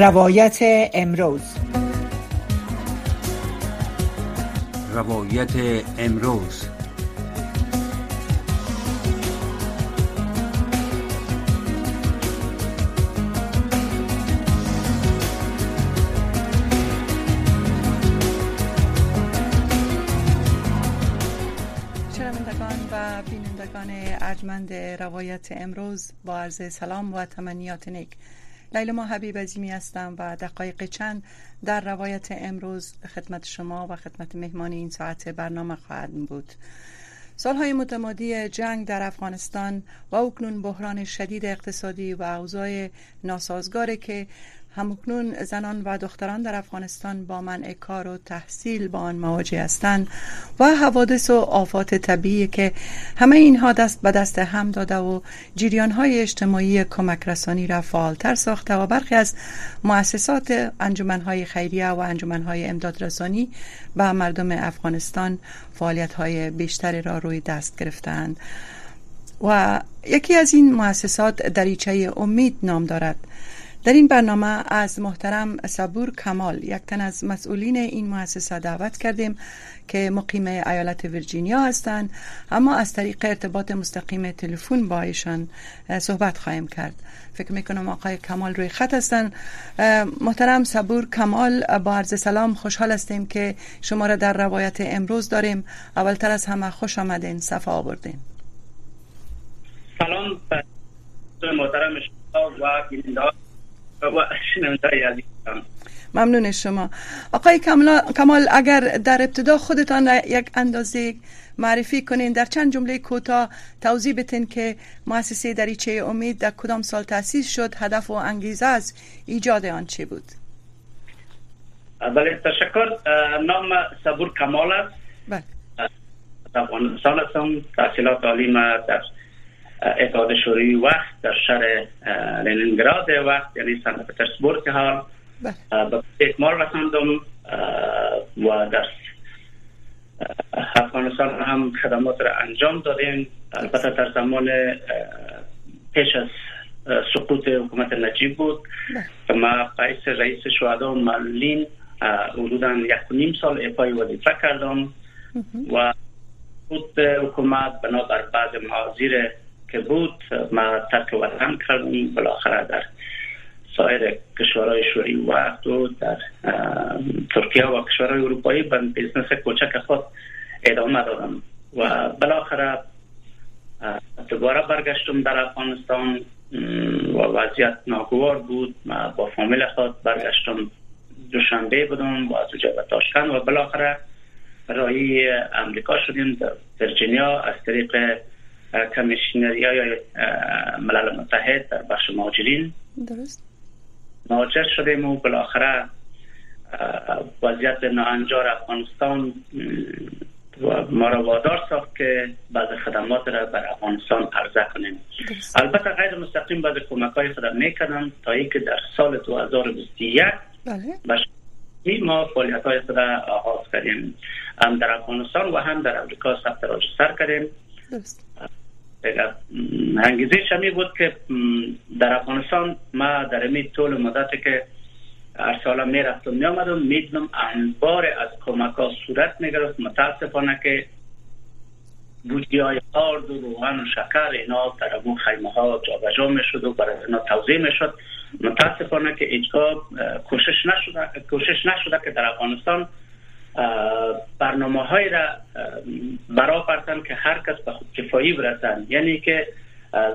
روایت امروز. روایت امروز. شنوندگان و بینندگان ارجمند روایت امروز با عرض سلام و تمنیات نیک. لیلا حبیب عزیمی هستم و دقایق چند در روایت امروز خدمت شما و خدمت مهمان این ساعت برنامه خواهد بود. سالهای متمادی جنگ در افغانستان و اکنون بحران شدید اقتصادی و اوضاع ناسازگاری که همکنون زنان و دختران در افغانستان با منع کار و تحصیل با آن مواجه هستند و حوادث و آفات طبیعی که همه اینها دست به دست هم داده و جریان های اجتماعی کمک رسانی را فعالتر ساخته و برخی از مؤسسات انجمن های خیریه و انجمن های امداد رسانی به مردم افغانستان فعالیت های بیشتری را روی دست گرفتند و یکی از این مؤسسات دریچه امید نام دارد. در این برنامه از محترم صبور کمال یک تن از مسئولین این مؤسسه دعوت کردیم که مقیم ایالت ویرجینیا هستند. اما از طریق ارتباط مستقیم تلفن با ایشان صحبت خواهیم کرد. فکر می‌کنم آقای کمال روی خط هستند. محترم صبور کمال با عرض سلام خوشحال هستیم که شما را در روایت امروز داریم. اولتر از همه خوش آمدین صفا آوردین. سلام. محترم شما و ممنون شما. آقای کمال اگر در ابتدا خودتان یک اندازه معرفی کنین در چند جمله کوتاه توضیح بتین که مؤسسه دریچه امید در کدام سال تأسیس شد هدف و انگیزه از ایجاد آن چه بود؟ بله تشکر. نام صبور کمال است. بله. افغانستان هستم. تحصیلات عالی در اتحاد شوروی وقت در شهر لنینگراد وقت یعنی سن پترزبورگ حال بله. به اکمال رساندم و در افغانستان هم خدمات را انجام دادیم البته در زمان پیش از سقوط حکومت نجیب بود بله. که ما قیس رئیس شهدا معلولین حدودا یک و نیم سال اپای وظیفه کردم و بود حکومت بنابر بعض محاضیر که بود ما ترک وطن کردم بالاخره در سایر کشورهای شوروی وقت و در ترکیه و کشورهای اروپایی به business کوچک خود ادامه دادم. و بالاخره دوباره برگشتم در افغانستان. و وضعیت ناگوار بود. ما با فامیل خود برگشتم. دوشنبه بودم و از به و بالاخره راهی امریکا شدیم در ورجینیا از طریق کمیشنری های ملل متحد در بخش مهاجرین. درست. مهاجر شدیم و بالاخره وضعیت ناانجار افغانستان و ما را وادار ساخت که بعض خدمات را بر افغانستان عرضه کنیم. البته غیر مستقیم بعض کمک های خود می‌کنم تا اینکه در سال 2021 بله. ما فعالیت های خود آغاز کردیم. هم در افغانستان و هم در امریکا ثبت سر کردیم. انگیزه شمی بود که در افغانستان ما در این طول مدت که هر سال می رفتم می آمدم می دیدم انبار از کمک ها صورت می گرفت متاسفانه که بودی های آرد و روغن و شکر اینا در اون خیمه ها جا می شد و برای اینا توضیح می شد متاسفانه که اینجا کوشش نشده کوشش نشده که در افغانستان برنامه های را برا که هر کس به خود کفایی برسن. یعنی که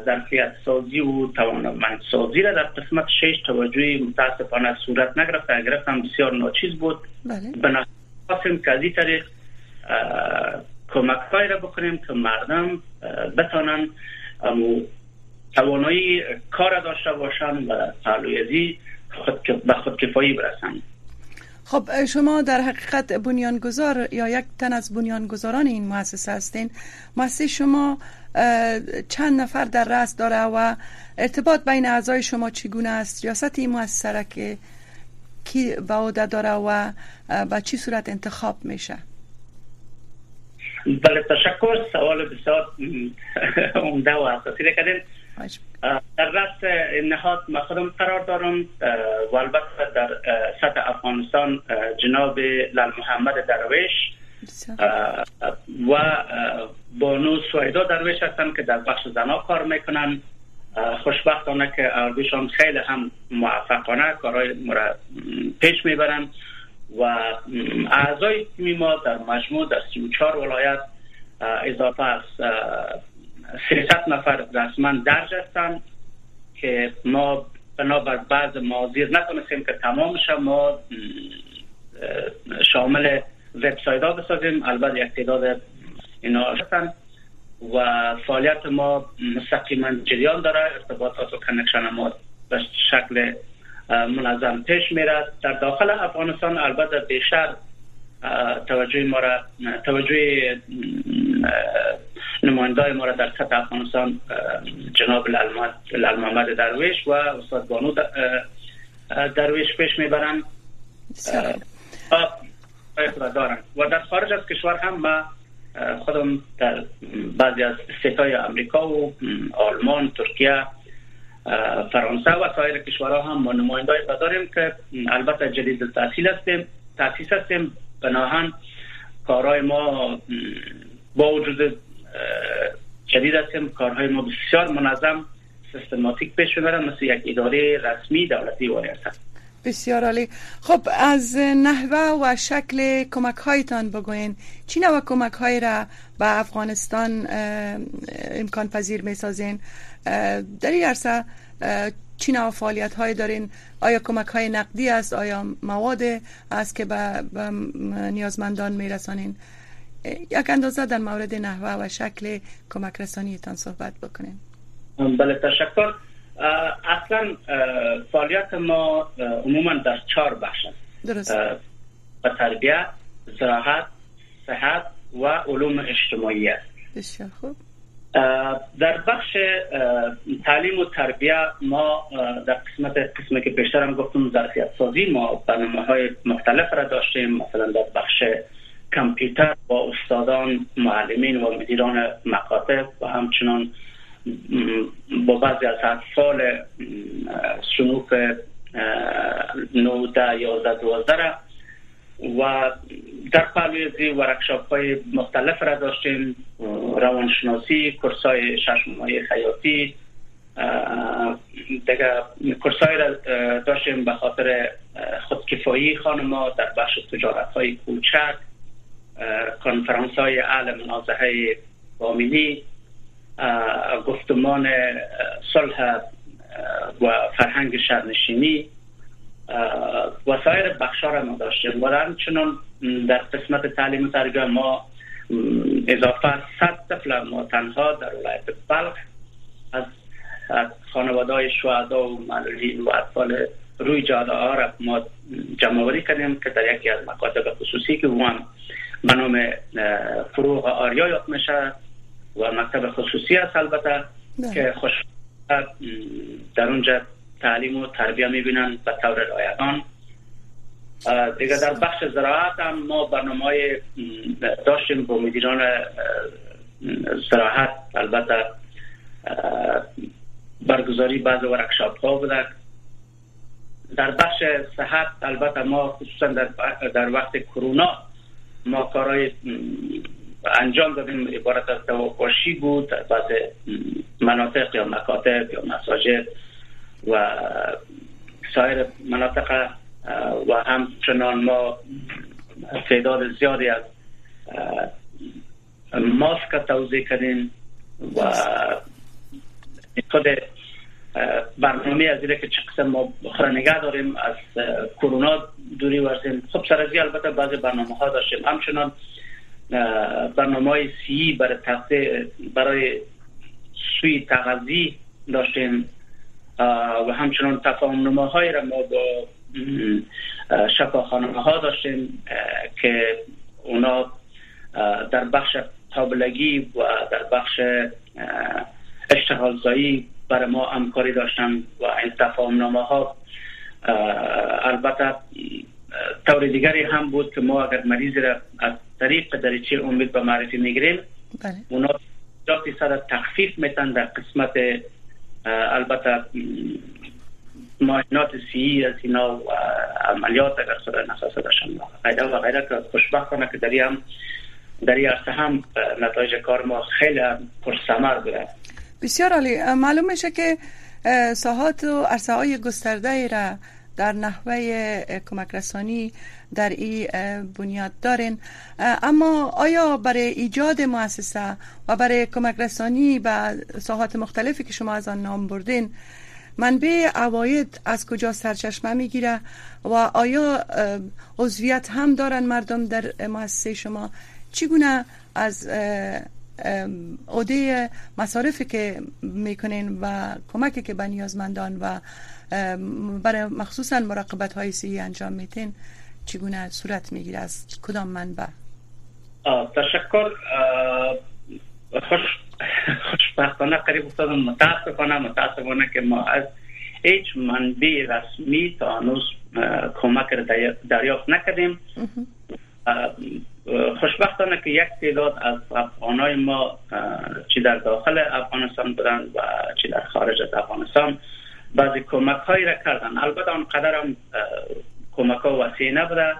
ظرفیت سازی و توانمند سازی را در قسمت شش توجهی متاسفانه صورت نگرفت اگر هم بسیار ناچیز بود. بله. بنابراین که از این طریق کمک را بکنیم که مردم بتانن توانایی کار داشته باشن و تعلویزی خود به خود کفایی برسن خب شما در حقیقت بنیانگذار یا یک تن از بنیانگذاران این مؤسسه هستین. مؤسسه شما چند نفر در رأس داره و ارتباط بین اعضای شما چگونه است؟ ریاست این مؤسسه که کی به داره و به چی صورت انتخاب میشه؟ بله تشکر. سوال بسیار عمده و اساسی کردین. در رأس نهاد ما خودم قرار دارم و البته در سطح افغانستان جناب لال محمد درویش و بانو سویدا درویش هستن که در بخش زنا کار می‌کنن. خوشبختانه که اردوشان خیلی هم موفقانه کارهای مرا پیش می‌برن و اعضای تیمی ما در مجموع در 34 ولایت اضافه از 300 نفر رسما درج هستند که ما بنابر بعض مازیر نتونستیم که تمامش ما شامل وبسایت ها بسازیم. البته یک تعداد اینا هستن و فعالیت ما مستقیما جریان داره. ارتباطات و کنکشن ما به شکل منظم پیش میره. در داخل افغانستان البته بیشتر توجه ما را توجه نماینده ما را در سطح افغانستان جناب محمد درویش و استاد بانو درویش پیش می‌برن دارن و در خارج از کشور هم ما خودم در بعضی از ستای امریکا و آلمان ترکیه فرانسه و سایر کشورها هم ما نماینده داریم که البته جدید تحصیل هستیم تاسیس هستیم. بناهن کارهای ما با وجود جدید هستیم کارهای ما بسیار منظم سیستماتیک پیش می‌برم مثل یک اداره رسمی دولتی هست بسیار عالی. خب از نحوه و شکل کمک هایتان بگوین چی نوع کمک های را به افغانستان امکان پذیر می سازین در این عرصه چی نوع فعالیت های دارین؟ آیا کمک های نقدی است؟ آیا مواد است که به, نیازمندان می رسانین یک اندازه در مورد نحوه و شکل کمک رسانیتان صحبت بکنین بله تشکر. اصلا فعالیت ما عموما در چهار بخش است. درست. و تربیت زراحت صحت و علوم اجتماعی است. بسیار خوب. در بخش تعلیم و تربیه ما در قسمت قسمت که هم گفتم ظرفیت سازی ما برنامه های مختلف را داشتیم. مثلا در بخش کامپیوتر با استادان معلمین و مدیران مکاتب و همچنان با بعضی از اطفال سنوف 19 11 12 و در پهلوی زی ورکشاپ های مختلف را داشتیم روانشناسی کورس های شش ماهی خیاطی دیگه کورس های را داشتیم به خاطر خودکفایی خانما در بخش تجارت های کوچک. کنفرانس های اهل منازعه بامینی گفتمان صلح و فرهنگ شهرنشینی و سایر بخشا را ما داشتیم. و همچنان در قسمت تعلیم تربیه ما اضافه صد طفل ما تنها در ولایت بلخ از خانواده های شهدا و معلولین و اطفال روی جاده ها را ما جمع کردیم که در یکی از مکاتب خصوصی که هم به نام فروغ آریا یاد میشه و مکتب خصوصی است البته که خوش در اونجا تعلیم و تربیه می‌بینن به طور رایگان دیگه در بخش زراعت هم ما برنامه های داشتیم با مدیران زراعت. البته برگزاری بعض ورکشاپ ها بوده. در بخش صحت البته ما خصوصا در, در وقت کرونا ما کارهای انجام دادیم عبارت از دواپاشی بود بعض مناطق یا مکاتب یا مساجد و سایر مناطق و همچنان ما تعداد زیادی از ماسک توضیح کردیم و خود برنامه از که چه قسم ما نگه داریم از کرونا دوری ورزیم. خب سر البته بعضی برنامه ها داشتیم همچنان برنامه های سی برای تخته برای سوی تغذی داشتیم. و همچنان تفاهم نماهای را ما با شفاخانه ها داشتیم که اونا در بخش تابلگی و در بخش اشتغالزایی برای ما همکاری داشتن و این تفاهم نامه ها البته طور دیگری هم بود که ما اگر مریض را از طریق دریچه امید به معرفی می‌گیریم بله. اونا صد تخفیف میتن در قسمت البته ماشینات سی از اینا و عملیات اگر صورت نساسه داشتن و غیره که خوشبختانه که در هم در عرصه هم نتایج کار ما خیلی پرسمر بوده بسیار عالی معلوم میشه که ساحات و عرصه های گسترده را در نحوه کمک رسانی در این بنیاد دارین. اما آیا برای ایجاد مؤسسه و برای کمک رسانی به ساحات مختلفی که شما از آن نام بردین منبع عواید از کجا سرچشمه می‌گیره و آیا عضویت هم دارن مردم در مؤسسه شما؟ چگونه از عده مصارفی که می‌کنین و کمکی که به نیازمندان و برای مخصوصا مراقبت های سی انجام میتین چگونه صورت می‌گیره؟ از کدام منبع؟ تشکر. خوش خوشبختانه قریب افتادم. متاسفانه متاسفانه که ما از هیچ منبع رسمی تا هنوز کمک دریافت نکردیم. خوشبختانه که یک تعداد از افغانای ما چی در داخل افغانستان بودن و چی در خارج از افغانستان بعضی کمک هایی را کردن البته آنقدر هم کمک ها وسیع نبوده.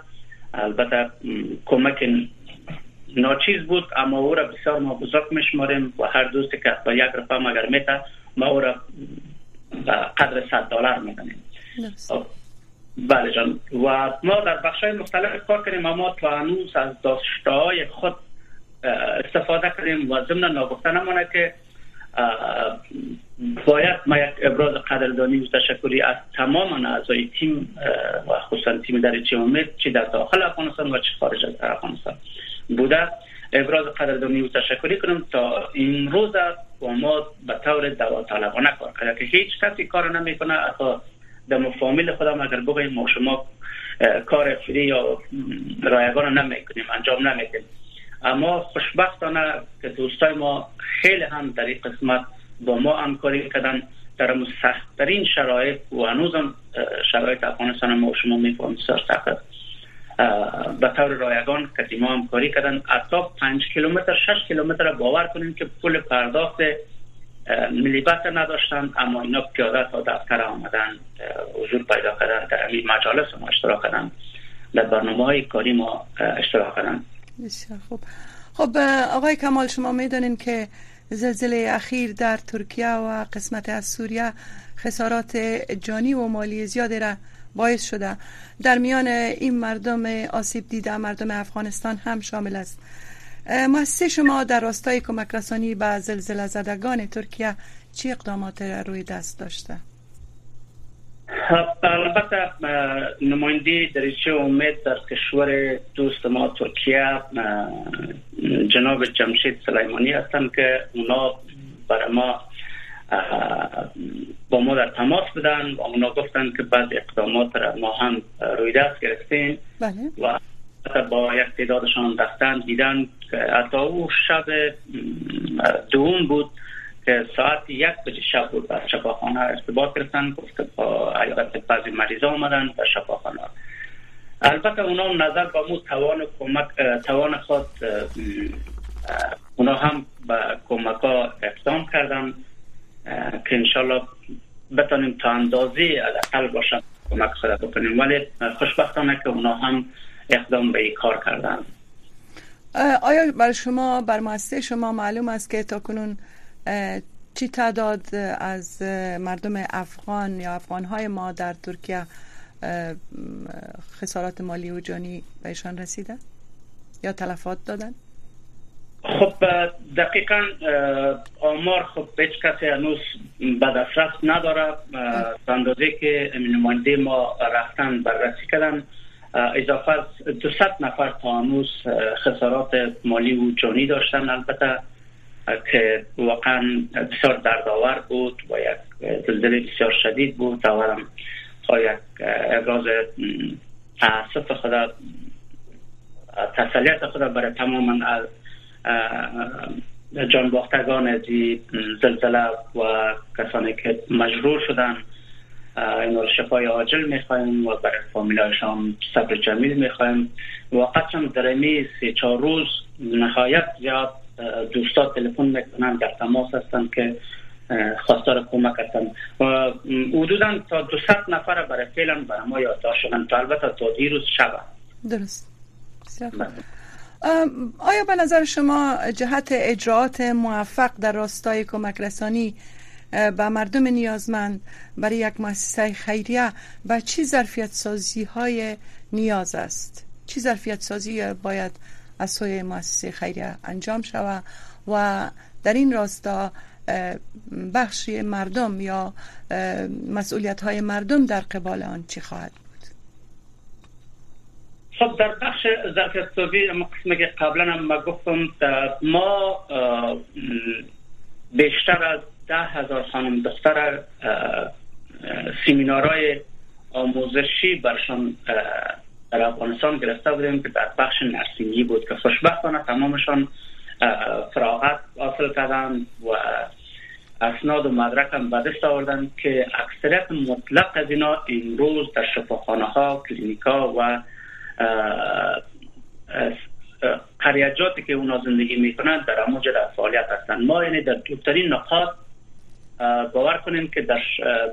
البته کمک ناچیز بود اما او را بسیار ما بزرگ میشماریم و هر دوستی که با یک رقم اگر میته ما او را قدر 100 دلار میدنیم بله جان. و ما در بخش های مختلف کار کردیم اما تا هنوز از داشته های خود استفاده کردیم و ضمن ناگفته نمانه که باید ما یک ابراز قدردانی و تشکری از تمام اعضای تیم و خصوصا تیم در امید چی در داخل افغانستان و چه خارج از افغانستان بوده. ابراز قدردانی و تشکری کنم تا این روز با ما به طور داوطلبانه کار کرده که هیچ کسی کار نمی‌کنه حتی در فامیل خودم اگر بگویم ما شما کار فری یا رایگان نمی‌کنیم انجام نمی‌کنیم اما خوشبختانه که دوستای ما خیلی هم در این قسمت با ما همکاری کردن در سختترین شرایط و هنوزم شرایط افغانستان ما شما می‌فهمیم بسیار سخت به طور رایگان که ما همکاری کردن حتی 5 کیلومتر 6 کیلومتر باور کنیم که پول پرداخت ملی بس نداشتن اما اینا پیاده تا دفتر آمدن حضور پیدا کردن در این مجالس ما اشتراک کردن. در برنامه های کاری ما اشتراک کردن. بسیار خوب. خب آقای کمال شما می‌دانین که زلزله اخیر در ترکیه و قسمت از سوریه خسارات جانی و مالی زیادی را باعث شده. در میان این مردم آسیب دیده مردم افغانستان هم شامل است. مؤسسه شما در راستای کمک رسانی به زلزله زدگان ترکیه چی اقدامات روی دست داشته؟ البته نماینده دریچه امید در کشور دوست ما ترکیه جناب جمشید سلیمانی هستند که اونا برای ما با ما در تماس بودن و اونا گفتن که بعض اقدامات را ما هم روی دست گرفتیم بله. و با یک تعدادشان رفتن دیدن حتی او شب دوم بود که ساعت یک بجه شب بود در شفاخانه ارتباط گرفتن گفت با ایالت بعضی مریضا آمدن در شفاخانه البته اونا نظر با مو توان کمک توان خود اونا هم به کمک ها اقدام کردن که انشالله بتانیم تا اندازه اقل باشن کمک خود بکنیم ولی خوشبختانه که اونا هم اقدام به این کار کردن آیا بر شما بر مؤسسه شما معلوم است که تا کنون چی تعداد از مردم افغان یا افغان ما در ترکیه خسارات مالی و جانی بهشان رسیده یا تلفات دادن؟ خب دقیقا آمار خب هیچ کسی هنوز به دسترس نداره. اندازه که نماینده ما رفتن بررسی کردن. اضافه از 200 نفر تا هنوز خسارات مالی و جانی داشتن. البته که واقعا بسیار دردآور بود و یک زلزله بسیار شدید بود. اولم یک ابراز تاسف خدا تسلیت خدا برای تمام از جانباختگان از زلزله و کسانی که مجرور شدن این شفای عاجل می‌خوایم و برای فامیلایشان صبر جمیل می‌خوایم. واقعا در این سه چهار روز نهایت زیاد دوستا تلفن می‌کنن در تماس هستن که خواستار کمک هستن. و حدودا تا 200 نفر برای فعلا برای ما یادداشت شدن. تا البته تا دیروز شب درست. بله. آیا به نظر شما جهت اجراعات موفق در راستای کمک رسانی به مردم نیازمند. برای یک مؤسسه خیریه و چی ظرفیت سازی های نیاز است؟ چی ظرفیت سازی باید از سوی مؤسسه خیریه انجام شود و در این راستا بخشی مردم یا مسئولیت های مردم در قبال آن چی خواهد بود؟ خب در بخش ظرفیت سازی قسمی که قبلا هم گفتم ما بیشتر از ده هزار خانم دختر سیمینارهای آموزشی برشان در افغانستان گرفته بودیم که در بخش نرسینگی بود که خوشبختانه تمامشان فراغت حاصل کردن و اسناد و مدرک هم به دست آوردن که اکثریت مطلق از اینا امروز در شفاخانه ها کلینیک ها و قریجاتی که اونا زندگی می‌کنند در اموج در فعالیت هستند. ما یعنی در دورترین نقاط باور کنیم که در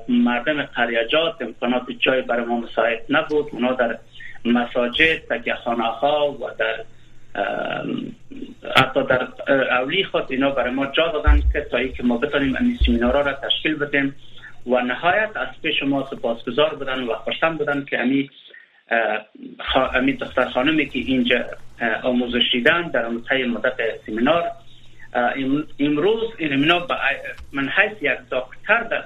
مردم قریجات امکانات جای برای ما مساعد نبود. اونا در مساجد تکیه خانه ها و در حتی در اولی خود اینا برای ما جا دادن که تا که ما بتانیم این سیمینارا را تشکیل بدیم و نهایت از پیش ما سپاسگزار بودن و خوشتم بودن که امی امی دختر خانمی که اینجا آموزش دیدن در طی مدت سیمینار امروز این اینا من حیث یک دکتر در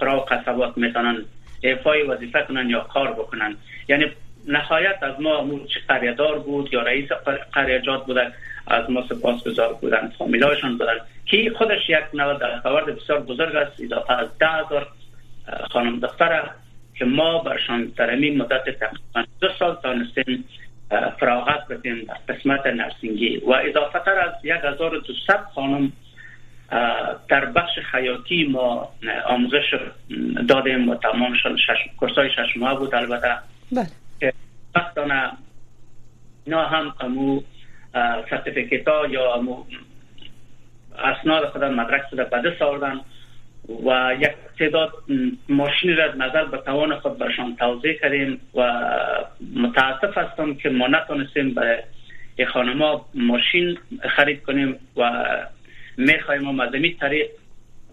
قرا و قصبات می‌تونن ایفای وظیفه کنن یا کار بکنن. یعنی نهایت از ما چه قریدار بود یا رئیس قریجات بودن از ما سپاس گذار بودن فامیلایشان بودن که خودش یک نوع دستاورد بسیار بزرگ است اضافه از ده هزار خانم دختر که ما برشان در مدت تقریبا دو سال تانستیم فراغت بدیم در قسمت نرسینگی. و اضافه تر از 1200 خانم در بخش خیاطی ما آموزش دادیم و تمامشان شش کورسای شش ماه بود البته. بله. وقتانه اینا هم امو سرتیفیکیت ها یا امو اسناد خود مدرک شده بده ساردن. و یک تعداد ماشین را نظر به توان خود برشان توضیح کردیم و متاسف هستم که ما نتونستیم برای خانما ماشین خرید کنیم و می‌خوایم ما مدمی طریق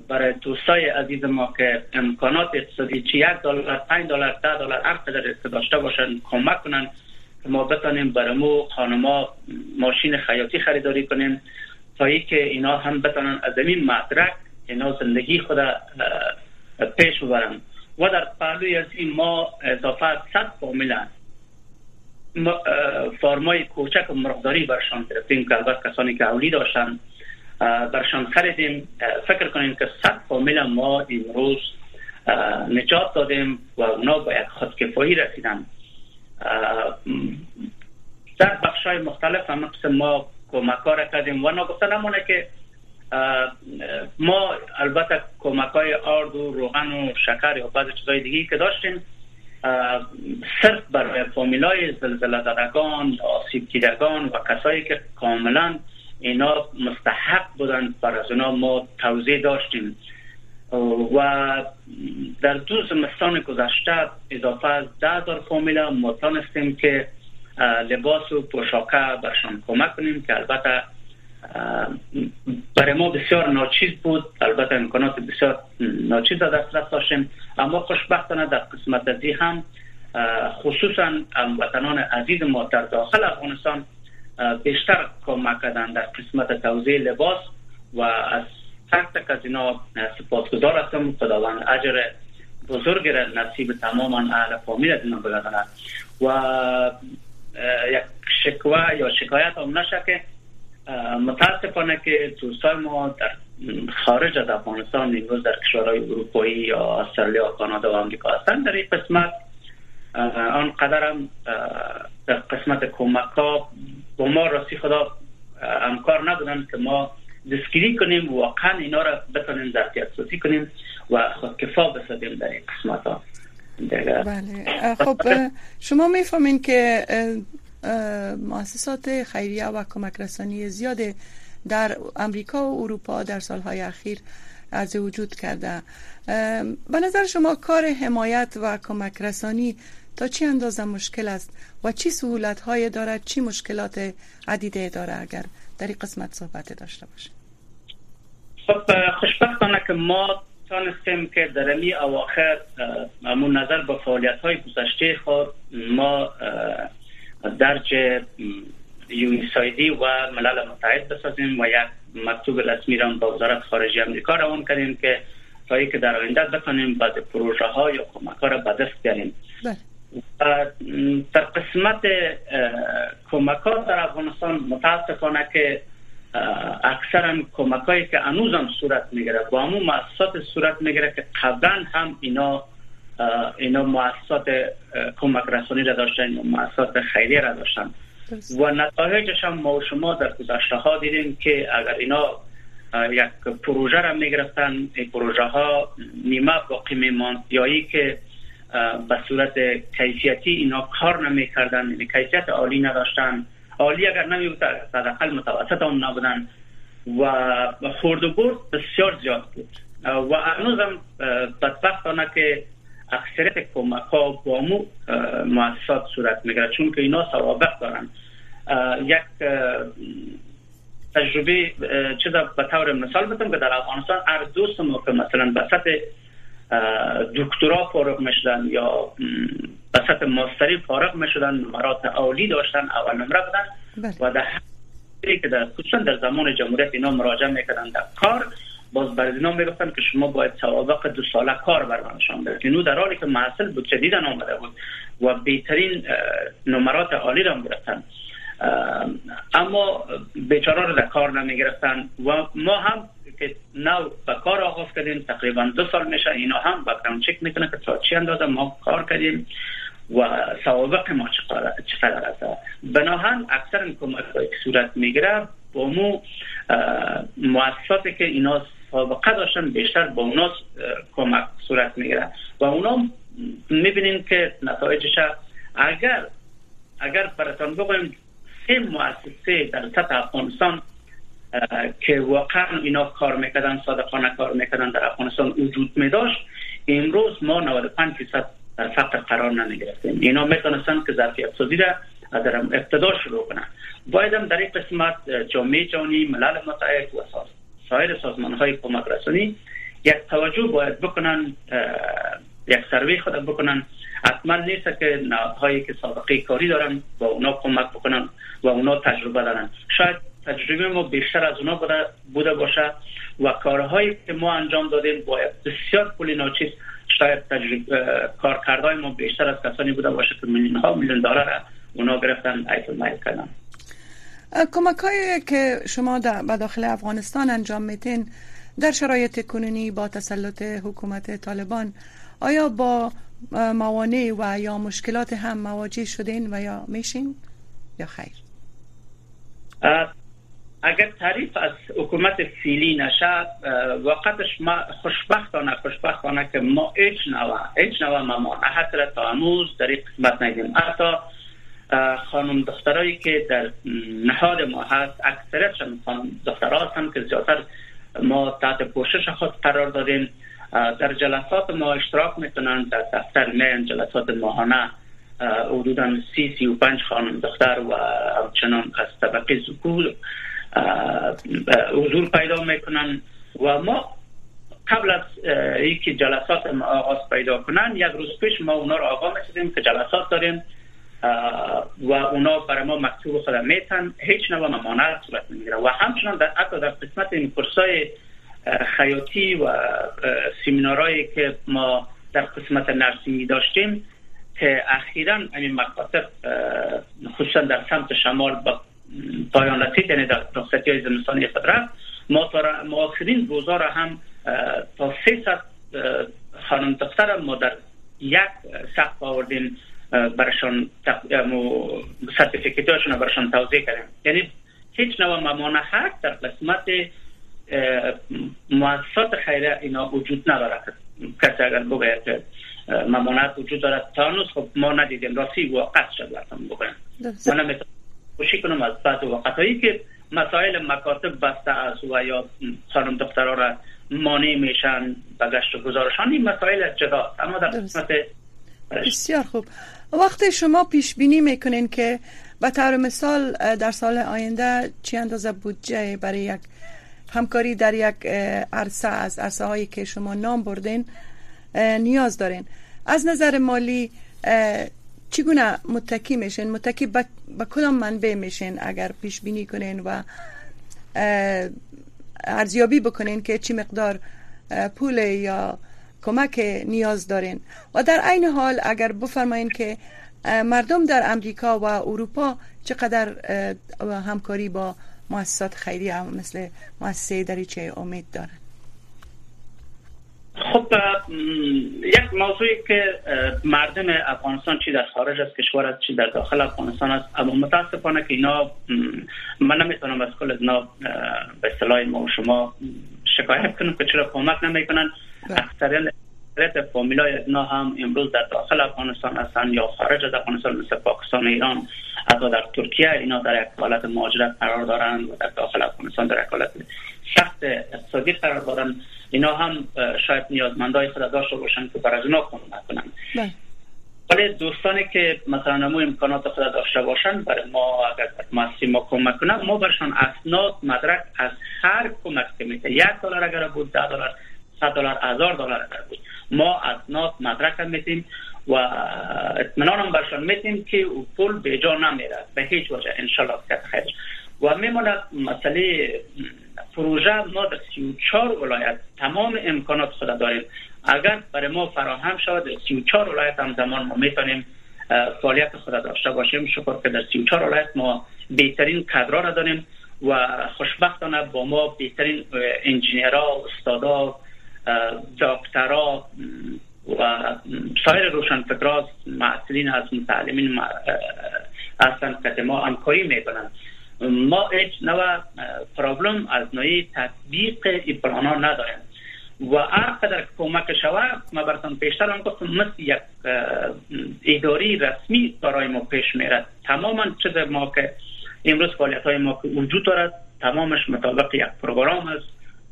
برای دوستای عزیز ما که امکانات اقتصادی چی یک دلار پنج دلار ده دلار هر قدر داشته باشن کمک کنن که ما بتانیم برای مو خانما ماشین خیاطی خریداری کنیم تا ای که اینا هم بتانن از این مدرک اینا زندگی خود پیش ببرن و در پهلوی از ما اضافه صد فامیل فارمای کوچک و مرغداری برشان گرفتیم که البته کسانی که اولی داشتن برشان خریدیم. فکر کنیم که صد فامیل ما امروز نجات دادیم و اونا با یک خودکفایی رسیدن. در بخش های مختلف هم ما کمک کردیم. و نگفته نمونه که ما البته کمک های آرد و روغن و شکر یا بعض چیزهای دیگه که داشتیم صرف برای فامیلای زلزله زدگان آسیب دیدگان و کسایی که کاملا اینا مستحق بودن بر از اونا ما توضیح داشتیم. و در دو زمستان گذشته اضافه از ده هزار فامیلا ما تانستیم که لباس و پوشاکه برشان کمک کنیم که البته برای ما بسیار ناچیز بود البته امکانات بسیار ناچیز در دسترس داشتیم اما خوشبختانه در قسمت ازی هم خصوصا وطنان عزیز ما در داخل افغانستان بیشتر کمک کردن در قسمت توضیح لباس و از هر تک از اینا سپاسگزار هستم. خداوند اجر بزرگ را نصیب تمام اهل فامیل از اینا بگردند و یک شکوه یا شکایت هم نشه که متاسفانه که دوستای ما در خارج از افغانستان امروز در کشورهای اروپایی یا استرالیا کانادا و آمریکا هستند. در این قسمت آنقدر هم در قسمت کمک ها با ما راستی خدا همکار نبودن که ما دستگیری کنیم واقعا اینا را بتانیم ظرفیت سازی کنیم و خودکفا بسازیم در این قسمت ها بله خب شما می‌فهمین که مؤسسات خیریه و کمک رسانی زیاد در امریکا و اروپا در سالهای اخیر از وجود کرده. به نظر شما کار حمایت و کمک رسانی تا چی اندازه مشکل است و چی سهولت های دارد چی مشکلات عدیده داره؟ اگر در این قسمت صحبت داشته باشیم. خب خوشبختانه که ما تانستیم که در امی اواخر همون نظر به فعالیت های گذشته خود ما درج یونیسایدی و ملل متحد بسازیم و یک مکتوب رسمی را به وزارت خارجه امریکا روان کردیم که تا که در آینده بتانیم بعد پروژه ها یا کمک ها را به دست بیاریم بله. در قسمت کمک ها در افغانستان متاسفانه که اکثرا کمک هایی که انوز هم صورت می‌گیره با همون مؤسسات صورت می‌گیره که قبلا هم اینا اینا مؤسسات کمک رسانی را داشتن مؤسسات خیریه را داشتن. و نتایجش هم ما و شما در گذشته ها دیدیم که اگر اینا یک پروژه را می‌گرفتن این پروژه ها نیمه باقی میماند. یا ای که به صورت کیفیتی اینا کار نمی‌کردن یعنی کیفیت عالی نداشتن. عالی اگر نمی بود حداقل متوسط هم نبودن. و خورد و بسیار زیاد بود. و هنوزم بدبختانه که اکثریت کمک ها با مو مؤسسات صورت می‌گیره. چون که اینا سوابق دارن. یک تجربه چیزا به طور مثال بتم که در افغانستان هر دوست ما که مثلا به سطح دکترا فارغ می‌شدن یا به سطح ماستری فارغ می‌شدن مرات عالی داشتن اول نمره بودن بله. و در که در خصوصا در زمان جمهوریت اینا مراجعه می‌کردن در کار باز بر اینا می‌گفتن که شما باید سوابق دو ساله کار بر نشان بدید. اینو در حالی که محصل بود جدیدن آمده بود و بهترین نمرات عالی را گرفتن اما بیچاره رو در کار نمی و ما هم که نو به کار آغاز کردیم تقریبا دو سال میشه اینا هم بکرم چک می‌کنه که تا چی اندازه ما کار کردیم و سوابق ما چقدر است. بناهن اکثر این کمک صورت می‌گیره. با مو مؤسساتی که اینا سابقه داشتن بیشتر با اونا کمک صورت می‌گیره. و اونا می‌بینیم که نتایجش اگر اگر براتان بگویم سه مؤسسه در سطح افغانستان که واقعا اینا کار می‌کردن صادقانه کار می‌کردن در افغانستان وجود میداشت امروز ما 95 فیصد در فقر قرار نمی‌گرفتیم. اینا می‌تونستن که ظرفیت سازی را در ابتدا شروع کنن. باید هم در این قسمت جامعه جهانی ملل متحد و سایر سازمان های کمک رسانی یک توجه باید بکنن یک سروی خود بکنن. حتما نیست که نهادهایی که سابقه کاری دارن با اونا کمک بکنن و اونا تجربه دارن. شاید تجربه ما بیشتر از اونا بوده, باشه و کارهایی که ما انجام دادیم باید بسیار پولی ناچیز شاید کارکردهای ما بیشتر از کسانی بوده باشه که میلیون ها میلیون دلار اونا گرفتن ایت کردن. کمک هایی که شما در داخل افغانستان انجام میتین در شرایط کنونی با تسلط حکومت طالبان آیا با موانع و یا مشکلات هم مواجه شدین و یا میشین؟ یا خیر؟ اگر تعریف از حکومت فیلی نشه وقتش ما خوشبختانه خوشبختانه که ما هیچ نوع هیچ نوع ممانعت را تا در این قسمت ندیم حتی خانم دخترایی که در نهاد ما هست. اکثرشان خانم دخترها هستن که زیادتر ما تحت پوشش خود قرار دادیم. در جلسات ما اشتراک می‌کنن در دفتر مین جلسات ماهانه. حدودا سی سی و پنج خانم دختر و همچنان از طبقه زکور حضور پیدا می‌کنن و ما قبل از اینکه جلسات ما آغاز پیدا کنن یک روز پیش ما اونا رو آقا میسیدیم که جلسات داریم. و اونا برای ما مکتوب خود میتن هیچ نوع ممانعت صورت نمی‌گیره. و همچنان در حتی در قسمت این کورسای خیاطی و سیمینارهایی که ما در قسمت نرسینگی داشتیم که اخیرا این مکاتب خصوصا در سمت شمال با پایان رسید یعنی در رخصتی های زمستانی خود ما تا ما آخرین روزا را هم تا 300 خانم دختر ما در یک سقف آوردیم. برشان سرتیفیکیت هاشون برشان توضیح کردیم یعنی هیچ نوع ممانعت در قسمت مؤسسات خیره اینا وجود نداره. کسی اگر بگه که ممانعت وجود دارد تا خب ما ندیدیم. راستی واقع شد لازم بگویم. من نمی‌تونم خوشی کنم از بعض وقت هایی که مسائل مکاتب بسته است و یا خانم دخترها را مانع میشن به گشت و گذارشان این مسائل جدا اما در قسمت بسیار خوب. وقتی شما پیش بینی می‌کنین که به طور مثال در سال آینده چی اندازه بودجه برای یک همکاری در یک عرصه از عرصه هایی که شما نام بردین نیاز دارین. از نظر مالی چگونه متکی میشین؟ متکی به کدام منبع میشین اگر پیش بینی کنین و ارزیابی بکنین که چی مقدار پول یا کمک نیاز دارین. و در عین حال اگر بفرمایین که مردم در امریکا و اروپا چقدر همکاری با مؤسسات خیریه مثل مؤسسه دریچه امید دارن؟ خب یک موضوعی که مردم افغانستان چی در خارج از کشور است چی در داخل افغانستان است اما متاسفانه که اینا من نمی‌تونم از کل اینا به اصطلاح ما و شما شکایت کنم که چرا کمک نمی‌کنن. بله. اکثریت فامیلای اینا هم امروز در داخل افغانستان هستند یا خارج از افغانستان مثل پاکستان ایران حتی در ترکیه اینا در یک حالت مهاجرت قرار دارند و در داخل افغانستان در یک حالت سخت اقتصادی قرار دارند اینا هم شاید نیازمندای خود داشته باشند که برای اونا کمک کنند بله. ولی دوستانی که مثلا نمو امکانات خود داشته باشند برای ما اگر ماسی ما کمک کنند ما برشان اسناد مدرک از هر کمک که میته یک دلار اگر بود ده دلار صد دلار هزار دلار بود. ما اسناد مدرک میتیم و اطمینان هم برشان میتیم که او پول به جا نمیره به هیچ وجه انشالله. که خیر. و میماند مسئله پروژه ما در 34 ولایت تمام امکانات خود داریم. اگر برای ما فراهم شود در 34 ولایت هم زمان ما می‌تونیم فعالیت خود داشته باشیم. شکر که در 34 ولایت ما بهترین کادرها را داریم و خوشبختانه با ما بهترین انجینیرها استادا دکترا و سایر روشنفکران معصلین از متعلمین هستند که ما همکاری می‌کنند ما هیچ نوع پرابلم از نوعی تطبیق این پلان نداریم. و هر قدر کمک شود ما براتون پیشتر هم گفتم مثل یک اداری رسمی برای ما پیش میرد تماما چیز ما که امروز فعالیت های ما که وجود دارد تمامش مطابق یک پروگرام است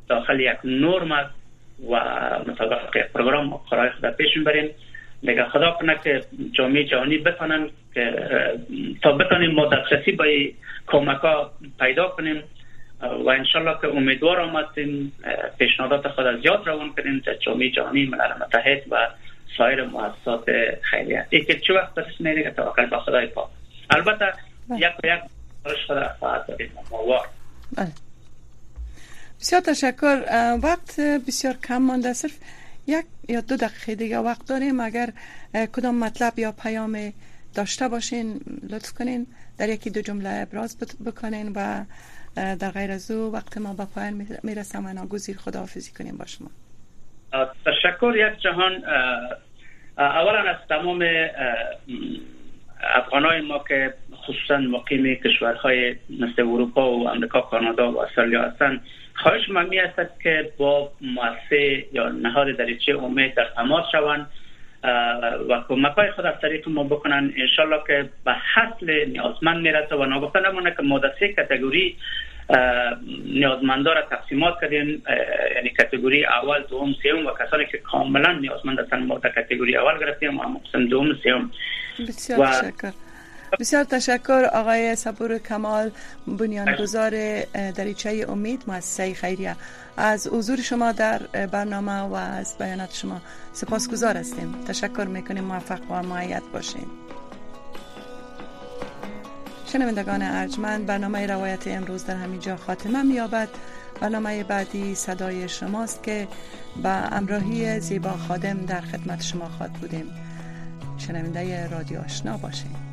داخل یک نرم است. و مطابق پروگرام قرار خود پیش می‌بریم. میگه خدا کنه که جامعه جهانی بتانن که تا بتانیم ما دسترسی با کمک ها پیدا کنیم و انشالله که امیدوار هستیم پیشنهادات خود از یاد روان کنیم در جامعه جهانی ملل متحد و سایر مؤسسات خیریه. ای که چه وقت بسش میره که توکل با خدای پاک. البته بله. یک و یک خود خواهد داریم. بله. بسیار تشکر. وقت بسیار کم مانده صرف یک یا دو دقیقه دیگه وقت داریم. اگر کدام مطلب یا پیام داشته باشین لطف کنین. در یکی دو جمله ابراز بکنین و در غیر از او وقت ما به پایان می‌رسم. و ناگزیر خداحافظی کنیم با شما. تشکر یک جهان. اولا از تمام افغانای ما که خصوصا مقیم کشورهای مثل اروپا و امریکا کانادا و استرالیا هستند خواهش من می است که با مؤسسه یا نهاد دریچه امید در تماس شوند و کمک های خود از طریق ما بکنن. انشالله که به حصل نیازمند می‌رسه و نگفته نمونه که ما سه کتگوری نیازمندا را تقسیمات کردیم. یعنی کتگوری اول دوم سوم و کسانی که کاملا نیازمند هستند ما در کتگوری اول گرفتیم و قسم دوم سوم. بسیار تشکر بسیار تشکر آقای صبور کمال بنیانگذار دریچه امید. مؤسسه خیریه. از حضور شما در برنامه و از بیانات شما سپاسگزار هستیم. تشکر می‌کنیم. موفق و معید باشین. شنوندگان ارجمند برنامه روایت امروز در همینجا خاتمه میابد برنامه بعدی صدای شماست که با امراهی زیبا خادم در خدمت شما خواد بودیم. شنونده رادیو آشنا باشین.